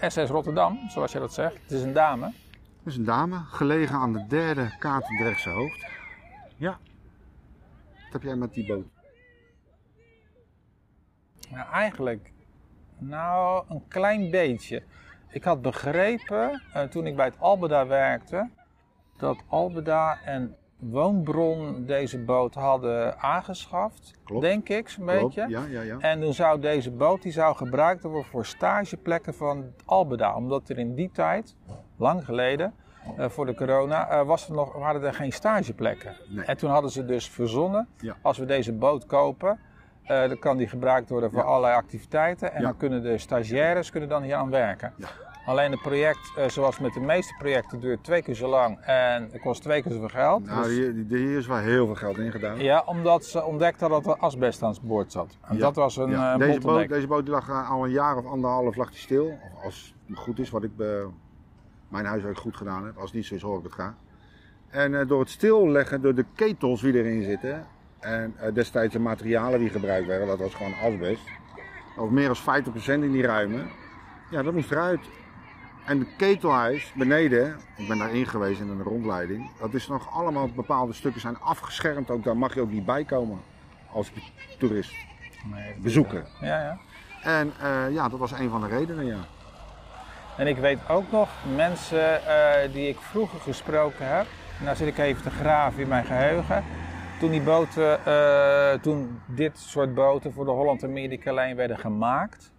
SS Rotterdam, zoals je dat zegt. Het is een dame. Dat is een dame, gelegen aan de derde Katendrechtse hoofd. Ja. Wat heb jij met die boot? Nou, eigenlijk, nou, een klein beetje. Ik had begrepen, eh, toen ik bij het Albeda werkte, dat Albeda en Woonbron deze boot hadden aangeschaft. Klopt. Denk ik, zo'n beetje. Ja, ja, ja. En toen zou deze boot die zou gebruikt worden voor stageplekken van Albeda. Omdat er in die tijd, lang geleden, eh, voor de corona, eh, was er nog, waren er geen stageplekken. Nee. En toen hadden ze dus verzonnen, Ja. als we deze boot kopen, eh, dan kan die gebruikt worden voor allerlei activiteiten. En dan kunnen de stagiaires kunnen dan hier aan werken. Alleen het project, eh, zoals met de meeste projecten, duurt twee keer zo lang en het kost twee keer zoveel geld. Nou, Dus- hier, hier is wel heel veel geld in gedaan. ja, omdat ze ontdekten dat er asbest aan boord zat. En Ja. dat was een Ja, eh, deze, boot, deze boot lag eh, al een jaar of anderhalf lag die stil. Of als het goed is, wat ik bij mijn huiswerk goed gedaan heb. Als het niet zo is, hoor ik het graag. En door het stilleggen, door de ketels die erin zitten. En destijds de materialen die gebruikt werden, dat was gewoon asbest. Of meer dan 50% in die ruimen. Ja, dat moest eruit. En de ketelhuis beneden, ik ben daarin geweest in een rondleiding. Dat is nog allemaal bepaalde stukken zijn afgeschermd. Ook daar mag je ook niet bij komen als toerist. Nee, bezoeken. Ja, ja. En eh, ja, dat was een van de redenen, ja. En ik weet ook nog mensen eh, die ik vroeger gesproken heb. Nou zit ik even te graven in mijn geheugen. Toen die boten, eh, toen dit soort boten voor de Holland Amerika lijn werden gemaakt.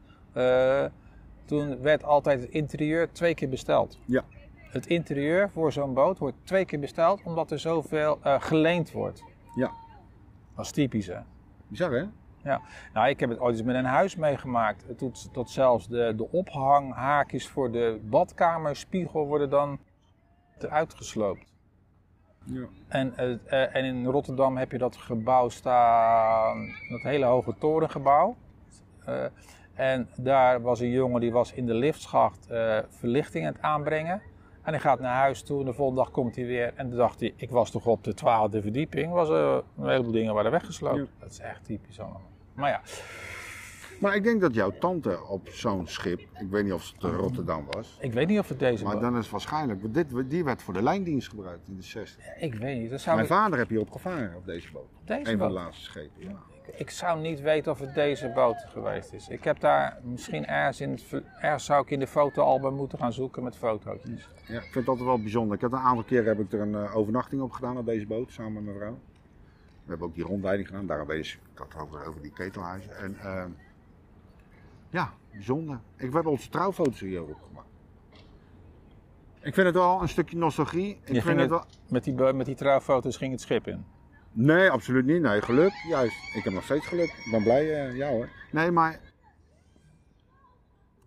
Toen werd altijd het interieur twee keer besteld. Ja. Het interieur voor zo'n boot wordt twee keer besteld omdat er zoveel eh, geleend wordt. Ja. Dat is typisch hè. Bizar, hè? Ja, nou ik heb het ooit eens met een huis meegemaakt. Tot, tot zelfs de, de ophanghaakjes voor de badkamerspiegel worden dan eruit gesloopt. Ja. En, eh, en in Rotterdam heb je dat gebouw staan, dat hele hoge torengebouw. Eh, en daar was een jongen die was in de liftschacht eh, verlichting aan het aanbrengen. En hij gaat naar huis toe en de volgende dag komt hij weer. En toen dacht hij, ik was toch op de twaalfde verdieping. Was, er een heleboel dingen waren weggesloopt. Ja. Dat is echt typisch allemaal. Maar ja, Maar ik denk dat jouw tante op zo'n schip, ik weet niet of het Rotterdam was, ik weet niet of het deze maar was. dan is het waarschijnlijk, want dit, die werd voor de lijndienst gebruikt in de 60. Ik weet niet. Dat zou Mijn ik, vader heb hier op gevaren op deze boot. deze een van de boot? laatste schepen, ja. Ik zou niet weten of het deze boot geweest is. Ik heb daar misschien ergens in het, ergens zou ik in de fotoalbum moeten gaan zoeken met foto's. ja. Ik vind altijd wel bijzonder. Ik heb een aantal keren heb ik er een eh, overnachting op gedaan op deze boot, samen met mijn vrouw. We hebben ook die rondleiding gedaan, daarom had het over, over die ketelhuizen. En ehm, ja, bijzonder. Ik heb onze trouwfoto's hier ook gemaakt. Ik vind het wel een stukje nostalgie. Ik Je vind het wel... Met die, met die trouwfoto's ging het schip in. Nee, absoluut niet. Nee, geluk. Juist. Ik heb nog steeds geluk. Ik ben blij. eh ja hoor. Nee, maar. Ik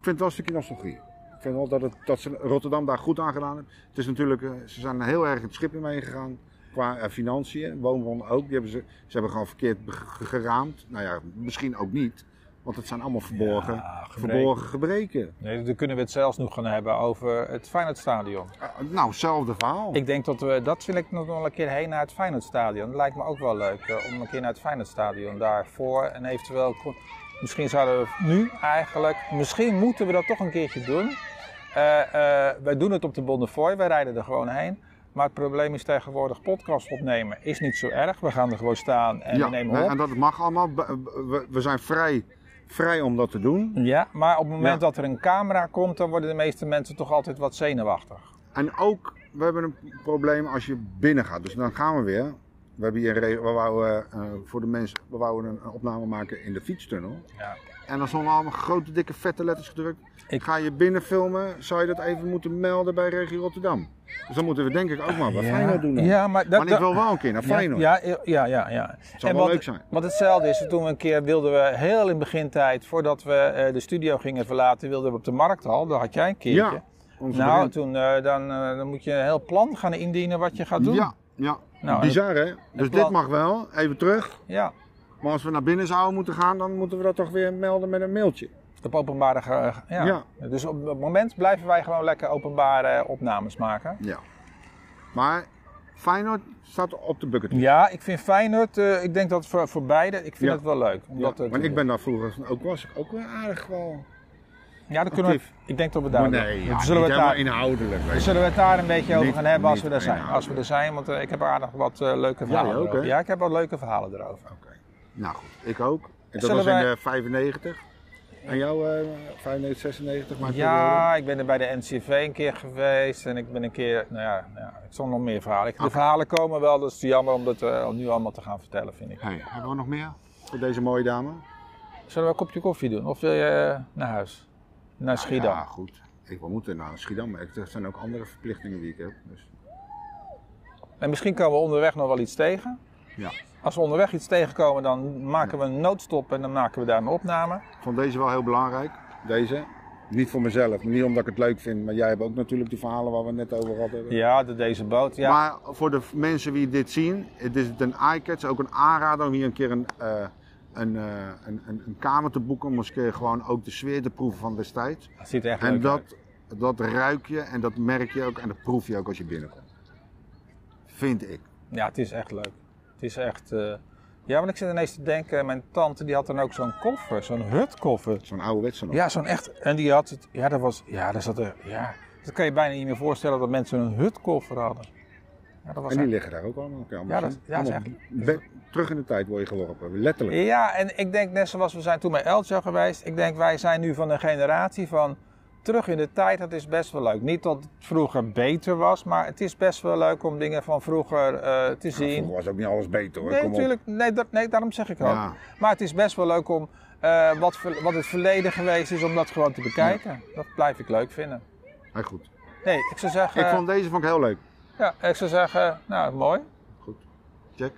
vind het wel een stukje nostalgie. Ik vind wel dat, het, dat ze Rotterdam daar goed aan gedaan hebben. Het is natuurlijk, eh, ze zijn heel erg het schip in meegegaan. Qua eh, financiën. Woonbron ook. Die hebben ze, ze hebben gewoon verkeerd geraamd. Nou ja, misschien ook niet. Want het zijn allemaal verborgen, Ja, gebreken. verborgen gebreken. Nee, dan kunnen we het zelfs nog gaan hebben over het Feyenoordstadion. Eh, nou, hetzelfde verhaal. Ik denk dat we, dat wil ik nog wel een keer heen naar het Feyenoordstadion. Dat lijkt me ook wel leuk eh, om een keer naar het Feyenoordstadion daarvoor. En eventueel, misschien zouden we nu eigenlijk, misschien moeten we dat toch een keertje doen. Eh, eh, wij doen het op de Bonnefoy, wij rijden er gewoon heen. Maar het probleem is tegenwoordig podcast opnemen is niet zo erg. We gaan er gewoon staan en we nemen op. en dat mag allemaal. We zijn vrij, vrij om dat te doen. Ja, maar op het moment Ja. dat er een camera komt, dan worden de meeste mensen toch altijd wat zenuwachtig. En ook, we hebben een probleem als je binnen gaat. Dus dan gaan we weer. We hebben hier een we wouden, eh, voor de mensen, we wouden een, een opname maken in de fietstunnel. Ja. En dan stonden allemaal grote, dikke, vette letters gedrukt. Ik- Ga je binnen filmen, zou je dat even moeten melden bij Regio Rotterdam. Dus dan moeten we denk ik ook maar bij Feyenoord doen. dan. Ja, maar, dat, maar ik wil wel een keer naar Feyenoord. Ja, ja, ja, ja. ja. Het zou wel wat, leuk zijn. Wat hetzelfde is, toen we een keer wilden we heel in begintijd, voordat we eh, de studio gingen verlaten, wilden we op de markthal. Daar had jij een keertje. Ja, nou, begin- toen, eh, dan, dan moet je een heel plan gaan indienen wat je gaat doen. Ja, ja. Nou, Bizar hè? Dus dit mag wel, even terug. Ja, Maar als we naar binnen zouden moeten gaan, dan moeten we dat toch weer melden met een mailtje. op openbare. ge- ja. Ja. Dus op het moment blijven wij gewoon lekker openbare opnames maken. Ja. Maar Feyenoord staat op de bucketlist. Ja, ik vind Feyenoord, eh, ik denk dat voor, voor beide, ik vind Ja. het wel leuk. Ja, Omdat het, want ik ben daar vroeger ook was ik ook wel aardig wel. Ja, dan kunnen we, ik denk dat we daar. nee, ja, zullen, we daar inhoudelijk. zullen we het daar een beetje over gaan hebben als we er zijn? Als we er zijn, want eh, ik heb aardig wat eh, leuke verhalen ook, erover. hè? Ja, ik heb wat leuke verhalen erover. Oké. Nou goed, ik ook. En dat was in de 95. En jou eh 95, 96? Maar Ja, ik ben er bij de NCV een keer geweest en ik ben een keer, nou ja, nou ja ik zal nog meer verhalen. De verhalen komen wel, dus het is jammer om dat eh, nu allemaal te gaan vertellen, vind ik. Hey, hebben we nog meer voor deze mooie dame? Zullen we een kopje koffie doen of wil je naar huis? Naar Schiedam? Ja, goed. Ik wil moeten naar Schiedam, maar er zijn ook andere verplichtingen die ik heb. Dus, En misschien komen we onderweg nog wel iets tegen. ja. Als we onderweg iets tegenkomen, dan maken we een noodstop en dan maken we daar een opname. Ik vond deze wel heel belangrijk. Deze. Niet voor mezelf, niet omdat ik het leuk vind, maar jij hebt ook natuurlijk die verhalen waar we het net over hadden. Ja, de, deze boot. Ja. Maar voor de mensen die dit zien, het is een eye-catch, ook een aanrader om hier een keer een, eh, een, eh, een, een, een kamer te boeken. Om eens een keer gewoon ook de sfeer te proeven van destijds. Het ziet er echt En leuk dat, uit. dat ruik je en dat merk je ook en dat proef je ook als je binnenkomt. Vind ik. Ja, het is echt leuk. Het is echt... eh, Ja, want ik zit ineens te denken, mijn tante die had dan ook zo'n koffer, zo'n hutkoffer. Zo'n ouderwetse nog. Ja, zo'n echt. En die had het. Ja, dat was. Ja, daar zat er. Ja, dat kan je bijna niet meer voorstellen dat mensen een hutkoffer hadden. Ja, dat was En die liggen daar ook allemaal. Ja, dat- ja, Allemaal terug in de tijd word je geworpen, letterlijk. Ja, en ik denk net zoals we zijn toen bij Eltje geweest. Ik denk wij zijn nu van een generatie van terug in de tijd. Dat is best wel leuk. Niet dat het vroeger beter was, maar het is best wel leuk om dingen van vroeger eh, te Ja, zien. vroeger was ook niet alles beter hoor. Nee, Kom natuurlijk. Nee, dat, nee, daarom zeg ik ook. Maar het is best wel leuk om eh, wat, wat het verleden geweest is, om dat gewoon te bekijken. Dat blijf ik leuk vinden. Heel goed. Nee, ik zou zeggen. Ik vond deze vond ik heel leuk. Ja, ik zou zeggen, nou, mooi. Goed. Check.